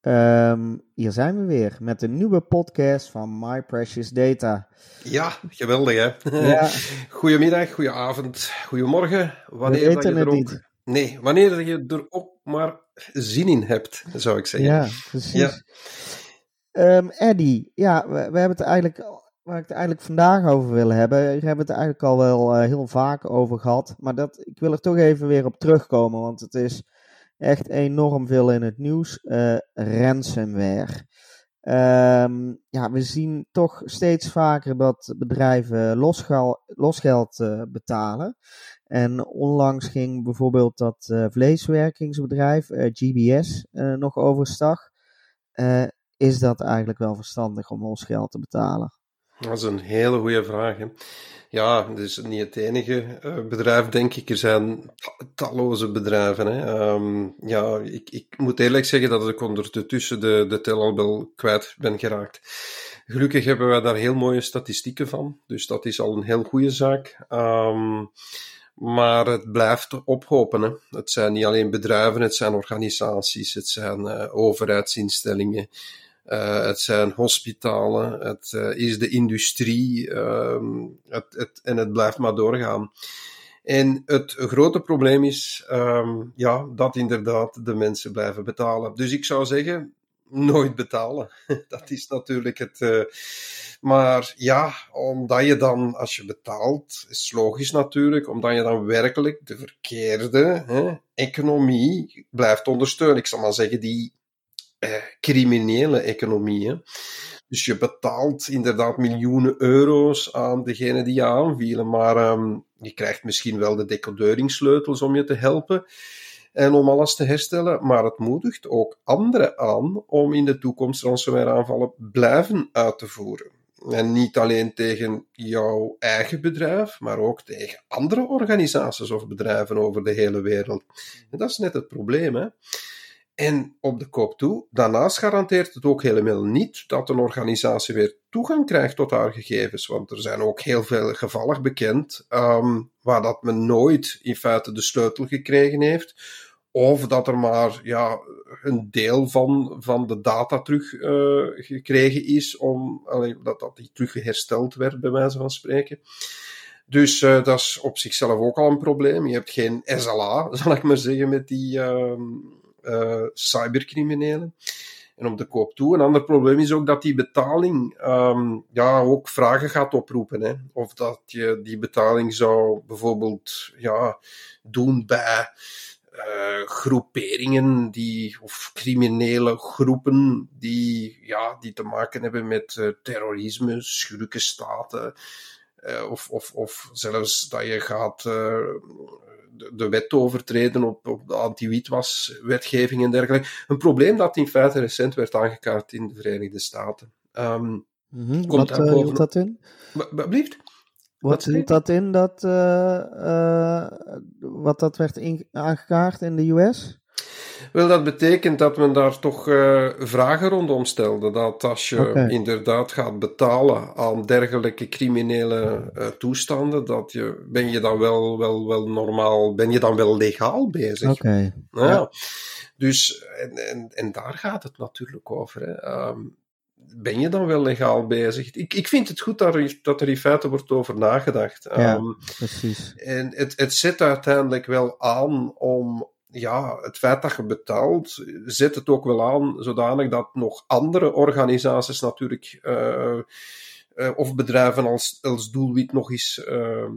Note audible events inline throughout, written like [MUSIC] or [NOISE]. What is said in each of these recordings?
Ehm, hier zijn we weer met een nieuwe podcast van My Precious Data. Ja, geweldig hè. Ja. [LAUGHS] Goedemiddag, goedenavond, goedemorgen. Wanneer weten dat je het er ook... niet. Nee, wanneer je er ook maar zin in hebt, zou ik zeggen. Ja, precies. Ja. Ehm, Eddie, ja, we, we hebben het eigenlijk, waar ik het eigenlijk vandaag over wil hebben, we hebben het eigenlijk al wel eh, heel vaak over gehad, maar dat, ik wil er toch even weer op terugkomen, want het is echt enorm veel in het nieuws. eh, ransomware. Ehm, ja, we zien toch steeds vaker dat bedrijven losgel- losgeld eh, betalen. En onlangs ging bijvoorbeeld dat eh, vleeswerkingsbedrijf, GBS, nog overstag. Is dat eigenlijk wel verstandig om losgeld te betalen? Dat is een hele goede vraag. Hè. Ja, het is niet het enige eh, bedrijf, denk ik. Er zijn ta- talloze bedrijven. Hè. Ehm, ja, ik, ik moet eerlijk zeggen dat ik ondertussen de, de tel al wel kwijt ben geraakt. Gelukkig hebben wij daar heel mooie statistieken van. Dus dat is al een heel goede zaak. Ehm, maar het blijft ophopen. Het zijn niet alleen bedrijven, het zijn organisaties, het zijn eh, overheidsinstellingen. Uh, het zijn hospitalen, het uh, is de industrie ehm, het, het, en het blijft maar doorgaan. En het grote probleem is um, ja, dat inderdaad de mensen blijven betalen. Dus ik zou zeggen, nooit betalen. [LAUGHS] dat is natuurlijk het. Uh, maar ja, omdat je dan, als je betaalt, is logisch natuurlijk, omdat je dan werkelijk de verkeerde hè, economie blijft ondersteunen. Ik zal maar zeggen, die eh, criminele economieën. Dus je betaalt inderdaad miljoenen euro's aan degene die je aanvielen, maar um, je krijgt misschien wel de decodeuringssleutels om je te helpen en om alles te herstellen, maar het moedigt ook anderen aan om in de toekomst ransomware aanvallen blijven uit te voeren. En niet alleen tegen jouw eigen bedrijf, maar ook tegen andere organisaties of bedrijven over de hele wereld. En dat is net het probleem, hè. En op de koop toe, daarnaast garandeert het ook helemaal niet dat een organisatie weer toegang krijgt tot haar gegevens. Want er zijn ook heel veel gevallen bekend um, waar dat men nooit in feite de sleutel gekregen heeft. Of dat er maar ja, een deel van, van de data terug uh, gekregen is, om, allee, dat, dat die terug hersteld werd, bij wijze van spreken. Dus uh, dat is op zichzelf ook al een probleem. Je hebt geen SLA, [LAUGHS] zal ik maar zeggen, met die. Uh, uh, cybercriminelen. En op de koop toe. Een ander probleem is ook dat die betaling um, ja, ook vragen gaat oproepen. Hè. Of dat je die betaling zou bijvoorbeeld ja, doen bij uh, groeperingen die, of criminele groepen die, ja, die te maken hebben met uh, terrorisme, schurkenstaten. Uh, of, of, of zelfs dat je gaat de, de wet overtreden op, op de anti-witwaswetgeving en dergelijke. Een probleem dat in feite recent werd aangekaart in de Verenigde Staten. Um, mm -hmm. Wat uh, hield dat in? Wat blieft? Wat hield dat in, dat, uh, uh, wat dat werd aangekaart in de US? Wel, dat betekent dat men daar toch uh, vragen rondom stelde. Dat als je okay. inderdaad gaat betalen aan dergelijke criminele uh, toestanden, dat je, ben je dan wel, wel, wel normaal, ben je dan wel legaal bezig? Okay. Ja. ja. Dus, en, en, en daar gaat het natuurlijk over. Hè. Um, ben je dan wel legaal bezig? Ik, ik vind het goed dat er, dat er in feite wordt over nagedacht. Ja, um, precies. En het, het zet uiteindelijk wel aan om ja, het feit dat je betaalt, zet het ook wel aan zodanig dat nog andere organisaties natuurlijk, uh, uh, of bedrijven als, als doelwit nog eens uh,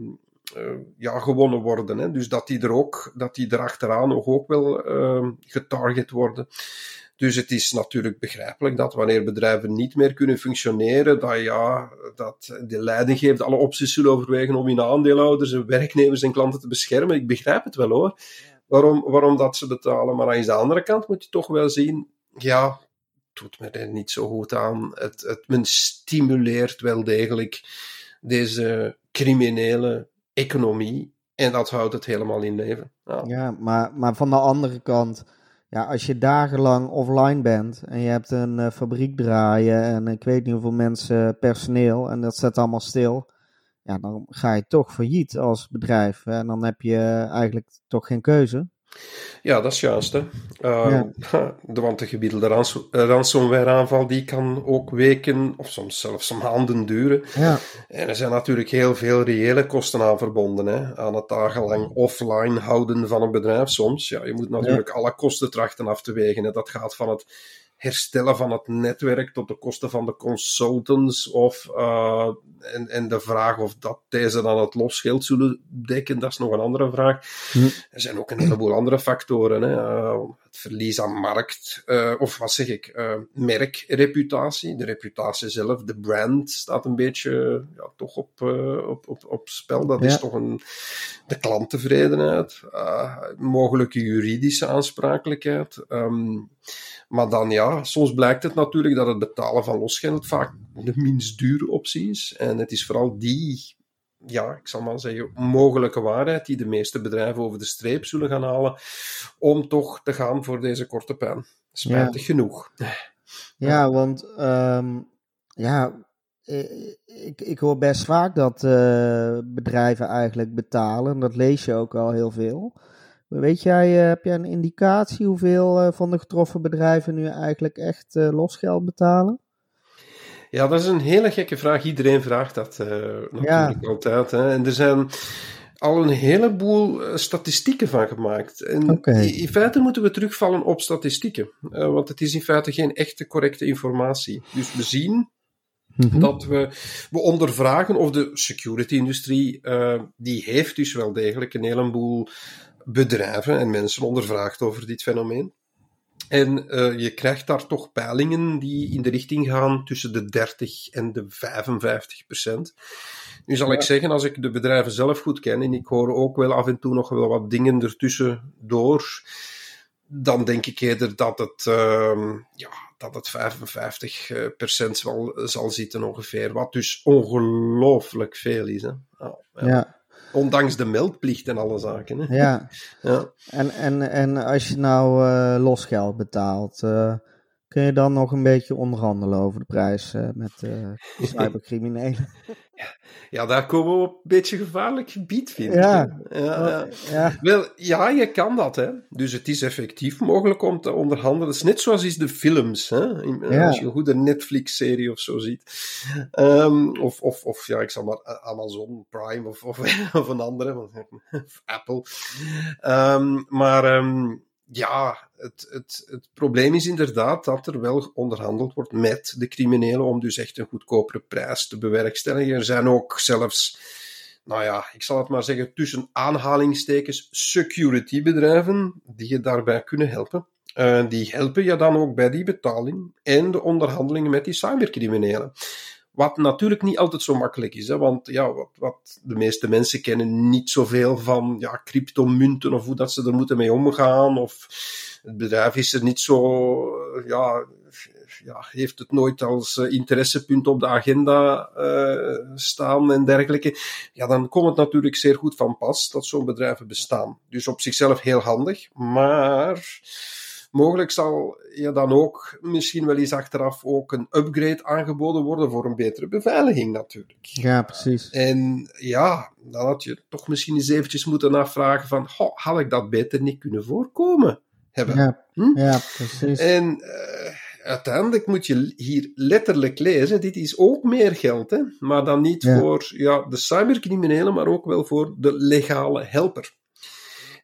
ja, gewonnen worden. Hè. Dus dat die er ook, dat die er achteraan nog ook wel getarget worden. Dus het is natuurlijk begrijpelijk dat wanneer bedrijven niet meer kunnen functioneren, dat, ja, dat de leiding geeft alle opties zullen overwegen om hun aandeelhouders en werknemers en klanten te beschermen. Ik begrijp het wel hoor waarom, waarom dat ze betalen. Maar aan de andere kant moet je toch wel zien, ja, doet me er niet zo goed aan. Het, het, men stimuleert wel degelijk deze criminele economie. En dat houdt het helemaal in leven. Ja, maar, maar van de andere kant, ja, als je dagenlang offline bent en je hebt een uh, fabriek draaien en ik weet niet hoeveel mensen personeel en dat zet allemaal stil, ja, dan ga je toch failliet als bedrijf. En dan heb je eigenlijk toch geen keuze. Ja, dat is juist. Hè. Uh, ja. De, want de gebiedelde rans ransomware-aanval die kan ook weken of soms zelfs maanden duren. Ja. En er zijn natuurlijk heel veel reële kosten aan verbonden. Hè. Aan het dagenlang offline houden van een bedrijf soms. Ja, je moet natuurlijk ja. alle kosten trachten af te wegen. Hè. Dat gaat van het herstellen van het netwerk tot de kosten van de consultants. Of, uh, en, en de vraag of dat deze dan het losgeld zullen dekken, dat is nog een andere vraag. Hm. Er zijn ook een heleboel andere factoren. Hè. Uh, verlies aan markt, uh, of wat zeg ik, merkreputatie. De reputatie zelf, de brand staat een beetje ja, toch op, op, op, op spel. Dat Ja. is toch een, de klanttevredenheid, mogelijke juridische aansprakelijkheid. Um, maar dan ja, soms blijkt het natuurlijk dat het betalen van losgeld vaak de minst dure optie is. En het is vooral die, ja, ik zal maar zeggen, mogelijke waarheid die de meeste bedrijven over de streep zullen gaan halen om toch te gaan voor deze korte pijn. Spijtig ja. genoeg. Ja, want um, ja, ik, ik hoor best vaak dat uh, bedrijven eigenlijk betalen. Dat lees je ook al heel veel. Weet jij, heb jij een indicatie hoeveel uh, van de getroffen bedrijven nu eigenlijk echt losgeld betalen? Ja, dat is een hele gekke vraag. Iedereen vraagt dat uh, natuurlijk ja. altijd. Hè. En er zijn al een heleboel statistieken van gemaakt. En okay. in feite moeten we terugvallen op statistieken. want het is in feite geen echte correcte informatie. Dus we zien Mhm. Dat we, we ondervragen of de security-industrie, die heeft dus wel degelijk een heleboel bedrijven en mensen ondervraagd over dit fenomeen. En uh, je krijgt daar toch peilingen die in de richting gaan tussen de 30 en de 55 procent. Nu zal ja. ik zeggen, als ik de bedrijven zelf goed ken, en ik hoor ook wel af en toe nog wel wat dingen ertussen door, dan denk ik eerder dat het, uh, ja, dat het 55 procent zal, zal zitten ongeveer. Wat dus ongelooflijk veel is. Hè? Oh, ja. ja. Ondanks de meldplicht en alle zaken. Hè? Ja. ja. En, en, en als je nou uh, losgeld betaalt, uh, kun je dan nog een beetje onderhandelen over de prijs uh, met [LAUGHS] cybercriminelen? [LAUGHS] ja. ja, daar komen we op een beetje gevaarlijk gebied, vind ja. ik. Ja. ja. Wel, ja, je kan dat, hè. Dus het is effectief mogelijk om te onderhandelen. Het is net zoals is de films, hè. Als je een goede Netflix-serie of zo ziet. Um, of, of, of, ja, ik zal maar Amazon Prime of, of, [LAUGHS] of een andere, of Apple. Um, maar... Um, ja, het, het, het probleem is inderdaad dat er wel onderhandeld wordt met de criminelen om dus echt een goedkopere prijs te bewerkstelligen. Er zijn ook zelfs, nou ja, ik zal het maar zeggen, tussen aanhalingstekens securitybedrijven die je daarbij kunnen helpen. Uh, die helpen je dan ook bij die betaling en de onderhandelingen met die cybercriminelen. Wat natuurlijk niet altijd zo makkelijk is, hè? want ja, wat, wat de meeste mensen kennen niet zoveel van ja, cryptomunten of hoe dat ze er moeten mee omgaan. Of het bedrijf is er niet zo, ja, ja heeft het nooit als interessepunt op de agenda uh, staan en dergelijke. Ja, dan komt het natuurlijk zeer goed van pas dat zo'n bedrijven bestaan. Dus op zichzelf heel handig, maar mogelijk zal je dan ook misschien wel eens achteraf ook een upgrade aangeboden worden voor een betere beveiliging natuurlijk. Ja, precies. En ja, dan had je toch misschien eens eventjes moeten afvragen van, had ik dat beter niet kunnen voorkomen hebben? Ja, hm? ja precies. En uh, uiteindelijk moet je hier letterlijk lezen, dit is ook meer geld, hè? maar dan niet Ja. voor ja, de cybercriminelen, maar ook wel voor de legale helper.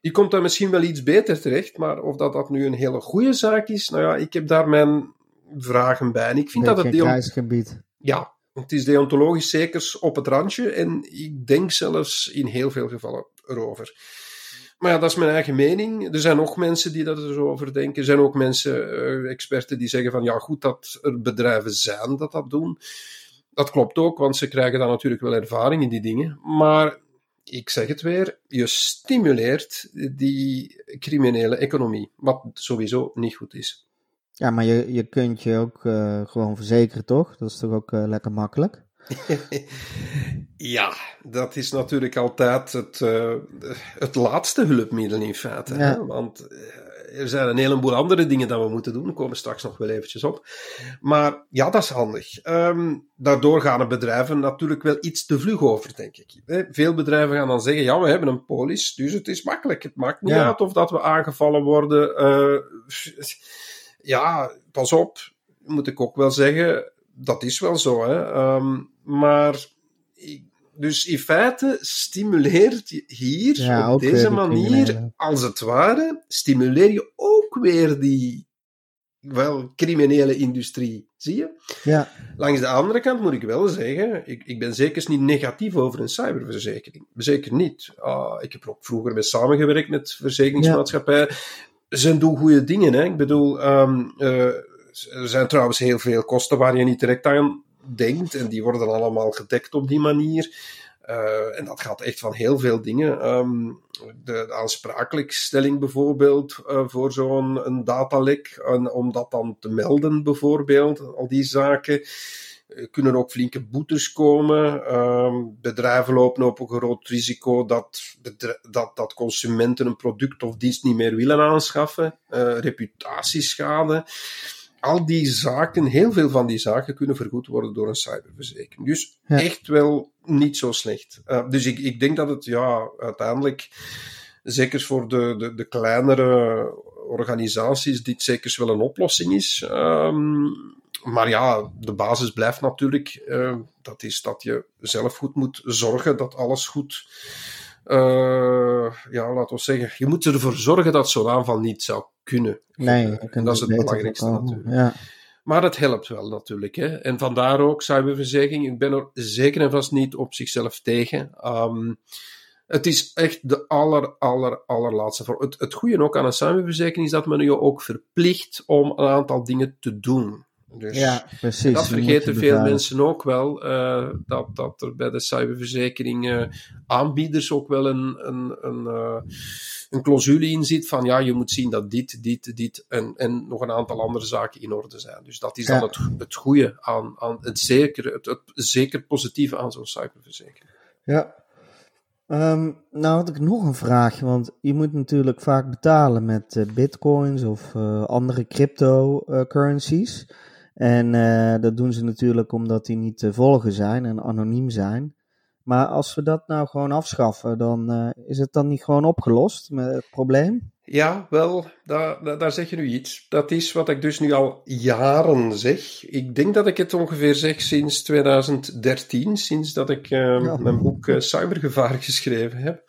Die komt dan misschien wel iets beter terecht, maar of dat, dat nu een hele goede zaak is, nou ja, ik heb daar mijn vragen bij. En ik vind dat het deel... kruisgebied. Ja, het is deontologisch zeker op het randje en ik denk zelfs in heel veel gevallen erover. Maar ja, dat is mijn eigen mening. Er zijn ook mensen die dat er zo over denken. Er zijn ook mensen, uh, experten, die zeggen van ja, goed dat er bedrijven zijn dat dat doen. Dat klopt ook, want ze krijgen dan natuurlijk wel ervaring in die dingen. Maar ik zeg het weer, je stimuleert die criminele economie, wat sowieso niet goed is. Ja, maar je, je kunt je ook uh, gewoon verzekeren, toch? Dat is toch ook uh, lekker makkelijk? [LAUGHS] ja, dat is natuurlijk altijd het, uh, het laatste hulpmiddel in feite. Ja. Hè? Want er zijn een heleboel andere dingen dat we moeten doen. Daar komen straks nog wel eventjes op. Maar ja, dat is handig. Um, daardoor gaan de bedrijven natuurlijk wel iets te vlug over, denk ik. Veel bedrijven gaan dan zeggen, ja, we hebben een polis, dus het is makkelijk. Het maakt niet ja. uit of dat we aangevallen worden. Uh, ja, pas op, moet ik ook wel zeggen, dat is wel zo. Hè. Um, maar dus in feite stimuleert je hier ja, op deze manier, als het ware, stimuleer je ook weer die wel criminele industrie. Zie je? Ja. Langs de andere kant moet ik wel zeggen, ik, ik ben zeker niet negatief over een cyberverzekering. Zeker niet. Uh, ik heb er ook vroeger mee samengewerkt met verzekeringsmaatschappijen. Ja. Ze doen goede dingen. Hè? Ik bedoel, um, uh, er zijn trouwens heel veel kosten waar je niet direct aan denkt. En die worden allemaal gedekt op die manier. Uh, en dat gaat echt van heel veel dingen. Um, de, aansprakelijkstelling bijvoorbeeld uh, voor zo'n datalek. Om dat dan te melden bijvoorbeeld. Al die zaken. Er kunnen ook flinke boetes komen. Um, bedrijven lopen op een groot risico dat, dat, dat consumenten een product of dienst niet meer willen aanschaffen. Reputatieschade al die zaken, heel veel van die zaken kunnen vergoed worden door een cyberverzekering. Dus ja. echt wel niet zo slecht. Uh, dus ik, ik denk dat het ja, uiteindelijk, zeker voor de, de, de kleinere organisaties, dit zeker wel een oplossing is. Um, maar ja, de basis blijft natuurlijk, uh, dat is dat je zelf goed moet zorgen dat alles goed uh, ja, laten we zeggen, je moet ervoor zorgen dat zo'n aanval niet zou kunnen. Nee, en dat is het belangrijkste natuurlijk. Ja. Maar het helpt wel natuurlijk. Hè? En vandaar ook cyberverzekering. Ik ben er zeker en vast niet op zichzelf tegen. Um, het is echt de aller, aller, allerlaatste voor. Het, het goede ook aan een cyberverzekering is dat men je ook verplicht om een aantal dingen te doen. Dus ja, precies. Dat vergeten veel mensen ook wel, uh, dat, dat er bij de cyberverzekering uh, aanbieders ook wel een, een, een, uh, een clausule in zit van ja, je moet zien dat dit, dit, dit en, en nog een aantal andere zaken in orde zijn. Dus dat is dan het, het goede aan, aan het, zeker, het, het zeker positieve aan zo'n cyberverzekering. Ja, Um, nou had ik nog een vraag, want je moet natuurlijk vaak betalen met uh, bitcoins of andere cryptocurrencies. En uh, dat doen ze natuurlijk omdat die niet te volgen zijn en anoniem zijn. Maar als we dat nou gewoon afschaffen, dan uh, is het dan niet gewoon opgelost met het probleem? Ja, wel, daar, daar zeg je nu iets. Dat is wat ik dus nu al jaren zeg. Ik denk dat ik het ongeveer zeg sinds 2013, sinds dat ik uh, ja. mijn boek Cybergevaar [LAUGHS] geschreven heb.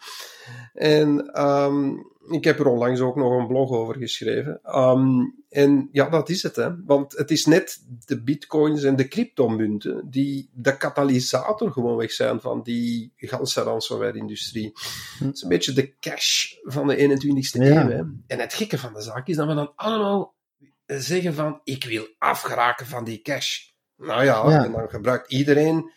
En um, ik heb er onlangs ook nog een blog over geschreven. Um, en ja, dat is het. Hè. Want het is net de bitcoins en de cryptomunten die de katalysator gewoonweg zijn van die ganse ransomware-industrie. Hm. Het is een beetje de cash van de 21ste ja. eeuw. Hè. En het gekke van de zaak is dat we dan allemaal zeggen van ik wil afgeraken van die cash. Nou ja, ja. en dan gebruikt iedereen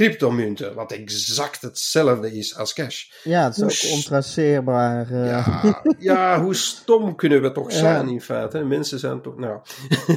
cryptomunten, wat exact hetzelfde is als cash. Ja, het is ook ontraceerbaar. Uh... Ja, ja, hoe stom kunnen we toch zijn ja. in feite? Mensen zijn toch, nou,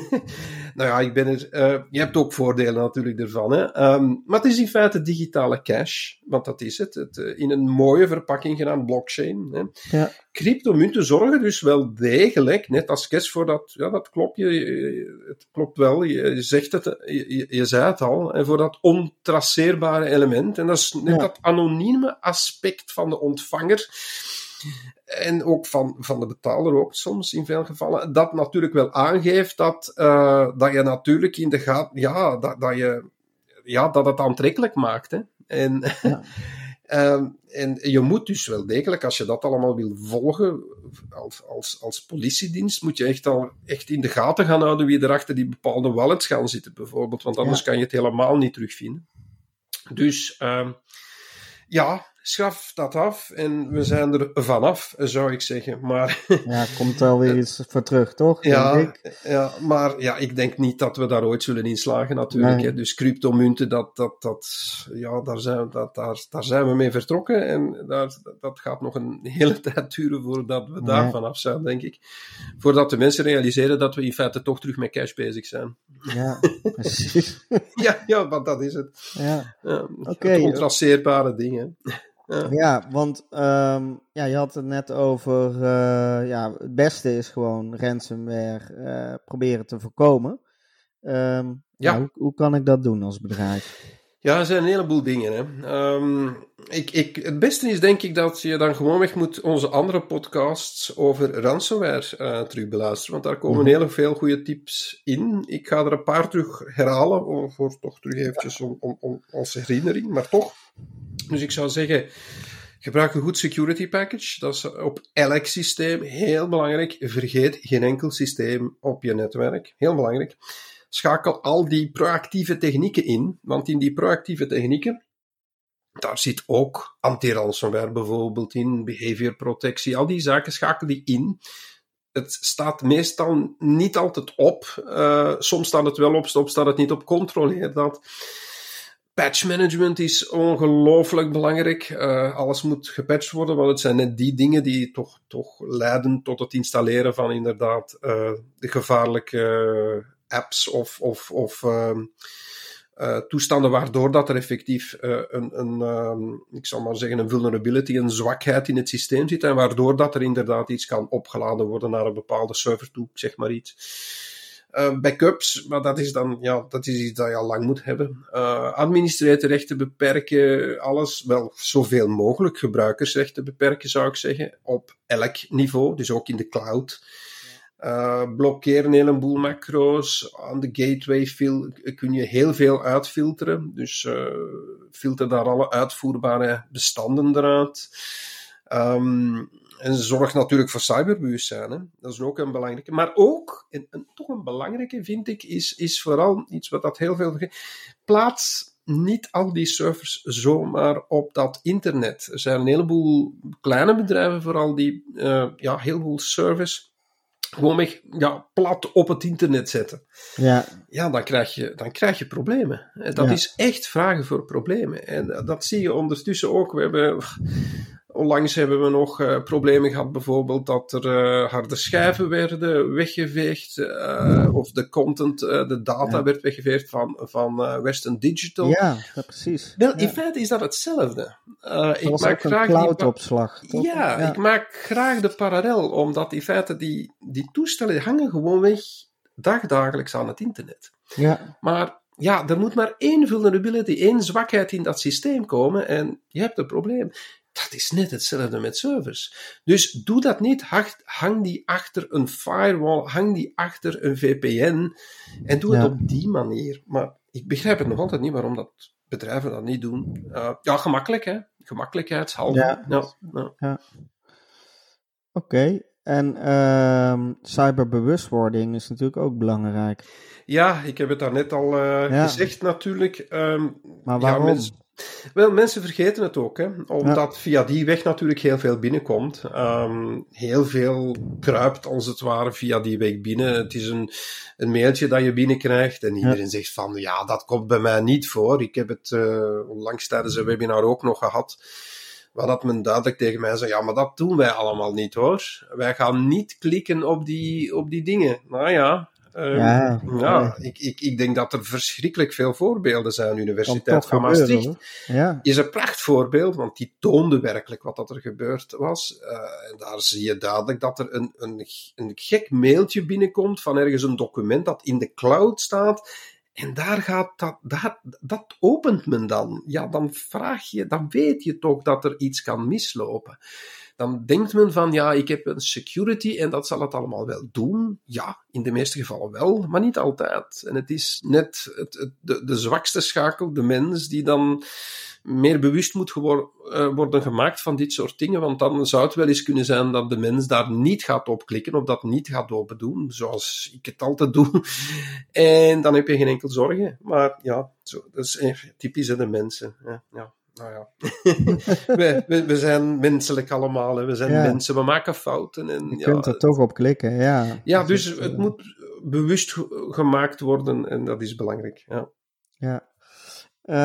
[LAUGHS] nou ja, ik ben er, uh, je hebt ook voordelen natuurlijk ervan, hè. Um, maar het is in feite digitale cash, want dat is het, het uh, in een mooie verpakking gedaan, blockchain. Hè. Ja. Cryptomunten zorgen dus wel degelijk, net als cash voor dat, ja, dat klopt, je, het klopt wel, je, zegt het, je, je zei het al, en voor dat ontraceerbare element, en dat is net ja. dat anonieme aspect van de ontvanger, en ook van, van de betaler ook soms in veel gevallen, dat natuurlijk wel aangeeft dat, uh, dat je natuurlijk in de gaten, ja, dat, dat je, ja, dat het aantrekkelijk maakt, hè. En, ja. [LAUGHS] Um, en je moet dus wel degelijk, als je dat allemaal wil volgen, als, als, als politiedienst, moet je echt al echt in de gaten gaan houden wie er achter die bepaalde wallets gaan zitten, bijvoorbeeld. Want anders ja. kan je het helemaal niet terugvinden. Dus um, ja, schaf dat af en we zijn er vanaf, zou ik zeggen. Maar, [LAUGHS] ja, komt wel weer iets voor terug, toch? Ja, ik. ja, maar ja, ik denk niet dat we daar ooit zullen inslagen, natuurlijk. Hè. Dus cryptomunten, dat, dat, dat, ja, daar, zijn, dat, daar, daar zijn we mee vertrokken. En daar, dat gaat nog een hele [LAUGHS] tijd duren voordat we daar vanaf zijn, denk ik. Voordat de mensen realiseren dat we in feite toch terug met cash bezig zijn. Ja, [LAUGHS] precies. ja, ja, want dat is het. Ja. ja okay. Ontraceerbare dingen. Ja, ja want um, ja, je had het net over, uh, ja, het beste is gewoon ransomware uh, proberen te voorkomen. Um, ja. Hoe, hoe, kan ik dat doen als bedrijf? Ja, er zijn een heleboel dingen. Hè. Um, ik, ik, het beste is denk ik dat je dan gewoonweg moet onze andere podcasts over ransomware uh, terug beluisteren. Want daar komen mm heel veel goede tips in. Ik ga er een paar terug herhalen, voor toch terug eventjes om, om, om, als herinnering, maar toch. Dus ik zou zeggen, gebruik een goed security package. Dat is op elk systeem heel belangrijk. Vergeet geen enkel systeem op je netwerk. Heel belangrijk. Schakel al die proactieve technieken in, want in die proactieve technieken, daar zit ook anti-ransomware bijvoorbeeld in, behaviorprotectie, al die zaken schakel die in. Het staat meestal niet altijd op. Uh, soms staat het wel op, soms staat het niet op. Controleer dat. Patch management is ongelooflijk belangrijk. Uh, alles moet gepatcht worden, want het zijn net die dingen die toch, toch leiden tot het installeren van inderdaad uh, de gevaarlijke apps of, of, of uh, toestanden waardoor dat er effectief een, een um, ik zal maar zeggen, een vulnerability, een zwakheid in het systeem zit en waardoor dat er inderdaad iets kan opgeladen worden naar een bepaalde server toe, zeg maar iets. Uh, backups, maar dat is dan ja, dat is iets dat je al lang moet hebben. Uh, administratorrechten beperken, alles, wel zoveel mogelijk gebruikersrechten beperken, zou ik zeggen, op elk niveau, dus ook in de cloud. Uh, blokkeer een heleboel macro's. Aan de gateway kun je heel veel uitfilteren. Dus filter daar alle uitvoerbare bestanden eruit. Um, en zorg natuurlijk voor cyberbewustzijn. Dat is ook een belangrijke. Maar ook, en, toch een belangrijke vind ik, is, is vooral iets wat dat heel veel. Plaats niet al die servers zomaar op dat internet. Er zijn een heleboel kleine bedrijven, vooral die uh, ja, heel veel servers gewoon ja, plat op het internet zetten. Ja, ja dan, krijg je, dan krijg je problemen. Dat is echt vragen voor problemen. En dat zie je ondertussen ook. We hebben Onlangs hebben we nog uh, problemen gehad, bijvoorbeeld dat er uh, harde schijven werden weggeveegd, uh, of de content, de data ja. werd weggeveegd van, van Western Digital. Ja, precies. Wel, in feite is dat hetzelfde. ik maak graag cloudopslag. Ja, ja, ik maak graag de parallel, omdat in feite die, die toestellen hangen gewoonweg dagdagelijks aan het internet. Ja. Maar ja, er moet maar één vulnerability, één zwakheid in dat systeem komen en je hebt een probleem. Dat is net hetzelfde met servers. Dus doe dat niet. Hang die achter een firewall, hang die achter een VPN en doe het op die manier. Maar ik begrijp het nog altijd niet waarom dat bedrijven dat niet doen. Uh, ja, gemakkelijk hè. Gemakkelijkheidshalve. Ja. ja, ja. ja. Oké. Okay. En uh, cyberbewustwording is natuurlijk ook belangrijk. Ja, ik heb het daarnet al uh, ja. gezegd natuurlijk. Um, maar waarom? Ja, wel, mensen vergeten het ook, hè, omdat via die weg natuurlijk heel veel binnenkomt. Um, heel veel kruipt als het ware via die weg binnen. Het is een, een mailtje dat je binnenkrijgt en iedereen zegt van ja, dat komt bij mij niet voor. Ik heb het uh, onlangs tijdens een webinar ook nog gehad. Waar dat men duidelijk tegen mij zei, ja, maar dat doen wij allemaal niet hoor. Wij gaan niet klikken op die, op die dingen. Nou ja, Um, ja, ja ik, ik, ik denk dat er verschrikkelijk veel voorbeelden zijn. De Universiteit van Maastricht ja. is een prachtvoorbeeld, want die toonde werkelijk wat dat er gebeurd was. Uh, en daar zie je duidelijk dat er een, een, een gek mailtje binnenkomt van ergens een document dat in de cloud staat. En daar gaat dat, dat, dat opent men dan. Ja, dan vraag je, dan weet je toch dat er iets kan mislopen dan denkt men van ja, ik heb een security en dat zal het allemaal wel doen. Ja, in de meeste gevallen wel, maar niet altijd. En het is net het, de, zwakste schakel, de mens, die dan meer bewust moet uh, worden gemaakt van dit soort dingen. Want dan zou het wel eens kunnen zijn dat de mens daar niet gaat op klikken of dat niet gaat open doen, zoals ik het altijd doe. [LAUGHS] En dan heb je geen enkel zorgen. Maar ja, zo, dat is typisch de mensen. Ja, ja. Nou ja, [LAUGHS] we, we, we, zijn menselijk allemaal, hè. we zijn mensen, we maken fouten. En, je kunt er toch op klikken, ja. Ja, dus het, het moet bewust gemaakt worden en dat is belangrijk. Ja. ja.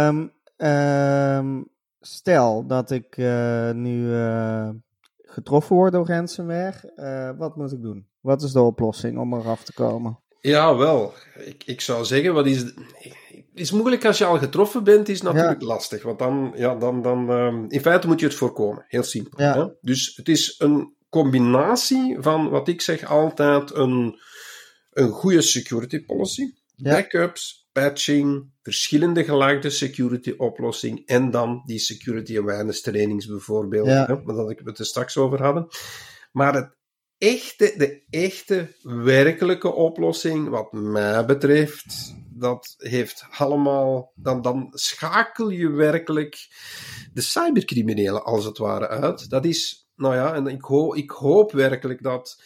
Um, um, stel dat ik uh, nu uh, getroffen word door ransomware, uh, wat moet ik doen? Wat is de oplossing om eraf te komen? Ja, wel. Ik, ik zou zeggen, wat is. Is moeilijk als je al getroffen bent, is natuurlijk lastig. Want dan, ja, dan, dan um, in feite moet je het voorkomen. Heel simpel. Ja. Hè? Dus het is een combinatie van wat ik zeg altijd een, een goede security policy, backups, patching, verschillende gelaagde security oplossing en dan die security awareness trainings bijvoorbeeld, ja. hè, waar ik het er straks over hadden. Maar het echte, de echte werkelijke oplossing, wat mij betreft, dat heeft allemaal, dan, dan schakel je werkelijk de cybercriminelen als het ware uit. Dat is, nou ja, en ik, ho ik hoop werkelijk dat,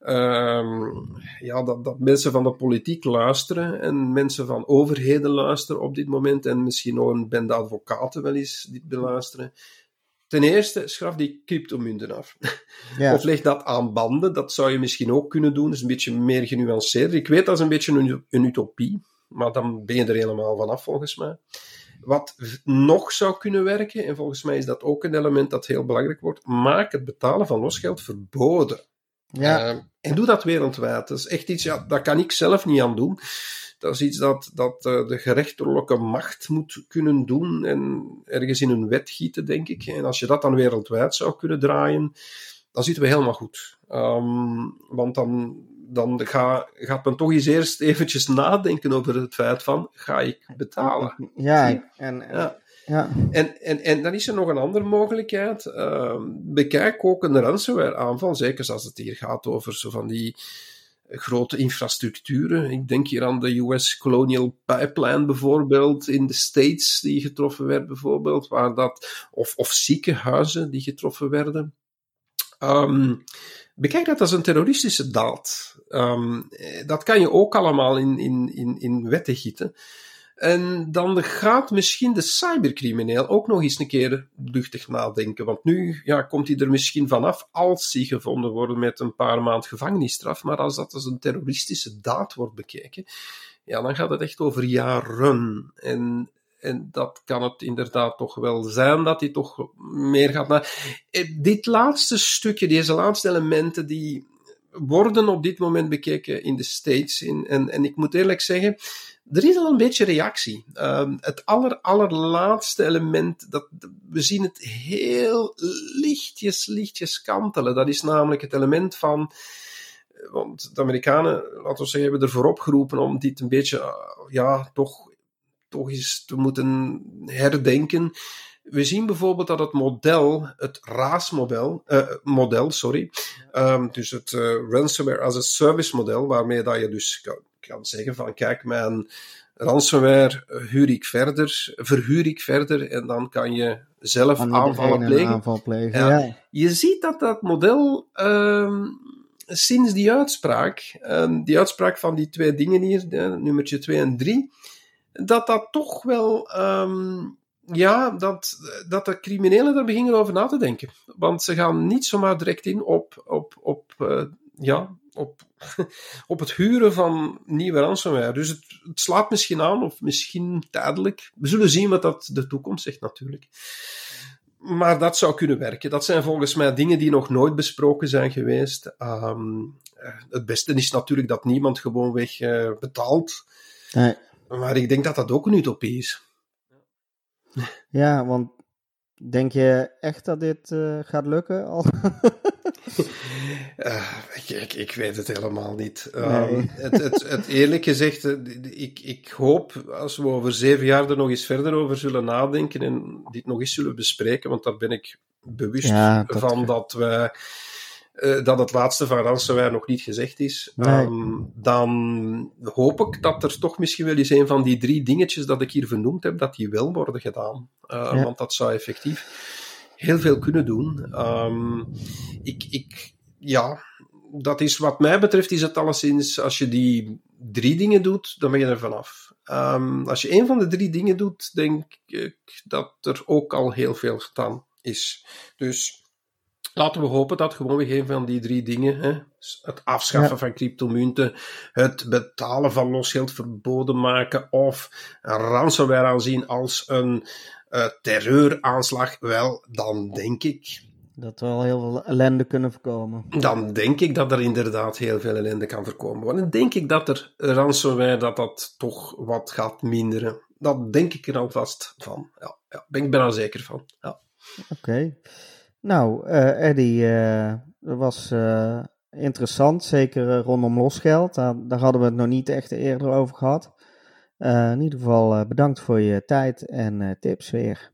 um, ja, dat, dat mensen van de politiek luisteren en mensen van overheden luisteren op dit moment en misschien nog een bende advocaten wel eens dit beluisteren. Ten eerste, schraf die cryptomunten af. Ja. Of leg dat aan banden. Dat zou je misschien ook kunnen doen. Dat is een beetje meer genuanceerd. Ik weet dat is een beetje een, een utopie. Maar dan ben je er helemaal vanaf, volgens mij. Wat nog zou kunnen werken, en volgens mij is dat ook een element dat heel belangrijk wordt, maak het betalen van losgeld verboden. Ja. Uh, en doe dat wereldwijd. Dat is echt iets, ja, dat kan ik zelf niet aan doen. Dat is iets dat, dat uh, de gerechtelijke macht moet kunnen doen en ergens in een wet gieten, denk ik. En als je dat dan wereldwijd zou kunnen draaien, dan zitten we helemaal goed. Um, want dan, dan ga, gaat men toch eens eerst eventjes nadenken over het feit van, ga ik betalen? Ja, en, ja. Ja. En, en, en dan is er nog een andere mogelijkheid. Uh, bekijk ook een ransomware aanval, zeker als het hier gaat over zo van die grote infrastructuren. Ik denk hier aan de US Colonial Pipeline bijvoorbeeld in de States die getroffen werd bijvoorbeeld, waar dat, of, of ziekenhuizen die getroffen werden. Um, bekijk dat als een terroristische daad. Um, dat kan je ook allemaal in, in, in, in wetten gieten. En dan gaat misschien de cybercrimineel ook nog eens een keer luchtig nadenken. Want nu ja, komt hij er misschien vanaf als hij gevonden wordt met een paar maand gevangenisstraf. Maar als dat als een terroristische daad wordt bekeken, ja, dan gaat het echt over jaren. En, en dat kan het inderdaad toch wel zijn dat hij toch meer gaat naar. Eh, dit laatste stukje, deze laatste elementen, die worden op dit moment bekeken in de States. In, en, en ik moet eerlijk zeggen er is al een beetje reactie. Um, het aller, allerlaatste element, dat, we zien het heel lichtjes, lichtjes kantelen. Dat is namelijk het element van, want de Amerikanen, laten we zeggen, hebben ervoor opgeroepen om dit een beetje, uh, ja, toch, toch eens te moeten herdenken. We zien bijvoorbeeld dat het model, het RAAS-model, uh, model, sorry, um, dus het uh, Ransomware as a Service model, waarmee dat je dus kan zeggen van kijk, mijn ransomware huur ik verder, verhuur ik verder en dan kan je zelf aanvallen plegen. Aanval plegen ja. Je ziet dat dat model um, sinds die uitspraak, um, die uitspraak van die twee dingen hier, nummertje 2 en 3, dat dat toch wel um, ja, dat, dat de criminelen daar beginnen over na te denken. Want ze gaan niet zomaar direct in op, op, op uh, ja, op, [LAUGHS] op het huren van nieuwe ransomware. Dus het, slaat misschien aan, of misschien tijdelijk. We zullen zien wat dat de toekomst zegt, natuurlijk. Maar dat zou kunnen werken. Dat zijn volgens mij dingen die nog nooit besproken zijn geweest. Um, het beste is natuurlijk dat niemand gewoonweg uh, betaalt. Nee. Maar ik denk dat dat ook een utopie is. Ja, want denk je echt dat dit uh, gaat lukken? Uh, ik, ik, weet het helemaal niet. Um, het, het, het, eerlijk gezegd, eh, ik, ik hoop als we over zeven jaar er nog eens verder over zullen nadenken en dit nog eens zullen bespreken, want daar ben ik bewust ja, dat... van dat we. Uh, dat het laatste van ransomware nog niet gezegd is, nee. um, dan hoop ik dat er toch misschien wel eens een van die drie dingetjes dat ik hier vernoemd heb, dat die wel worden gedaan. Uh, ja. Want dat zou effectief heel veel kunnen doen. Um, ik, ik, ja, dat is wat mij betreft, is het alleszins, als je die drie dingen doet, dan ben je er vanaf. Um, als je één van de drie dingen doet, denk ik dat er ook al heel veel gedaan is. Dus laten we hopen dat gewoon weer een van die drie dingen, hè, het afschaffen van cryptomunten, het betalen van losgeld verboden maken of een ransomware aanzien als een uh, terreuraanslag, wel, dan denk ik dat er wel heel veel ellende kunnen voorkomen. Dan denk ik dat er inderdaad heel veel ellende kan voorkomen. Want dan denk ik dat er ransomware dat dat toch wat gaat minderen. Dat denk ik er alvast van. Ja, ja ben ik ben er zeker van. Ja. Oké. Nou, uh, Eddie, uh, dat was uh, interessant. Zeker rondom losgeld. Daar, daar, hadden we het nog niet echt eerder over gehad. in ieder geval bedankt voor je tijd en tips weer.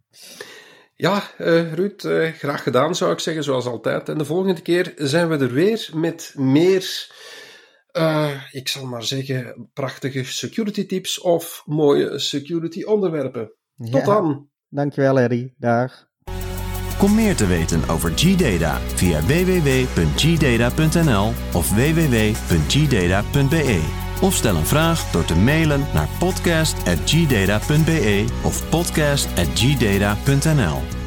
Ja, uh, Ruud, uh, graag gedaan zou ik zeggen, zoals altijd. En de volgende keer zijn we er weer met meer, uh, ik zal maar zeggen, prachtige security tips of mooie security onderwerpen. Tot ja, dan. Dankjewel, Eddie. Dag. Kom meer te weten over G-Data via www.gdata.nl of www.gdata.be. Of stel een vraag door te mailen naar podcast.gdata.be of podcast.gdata.nl.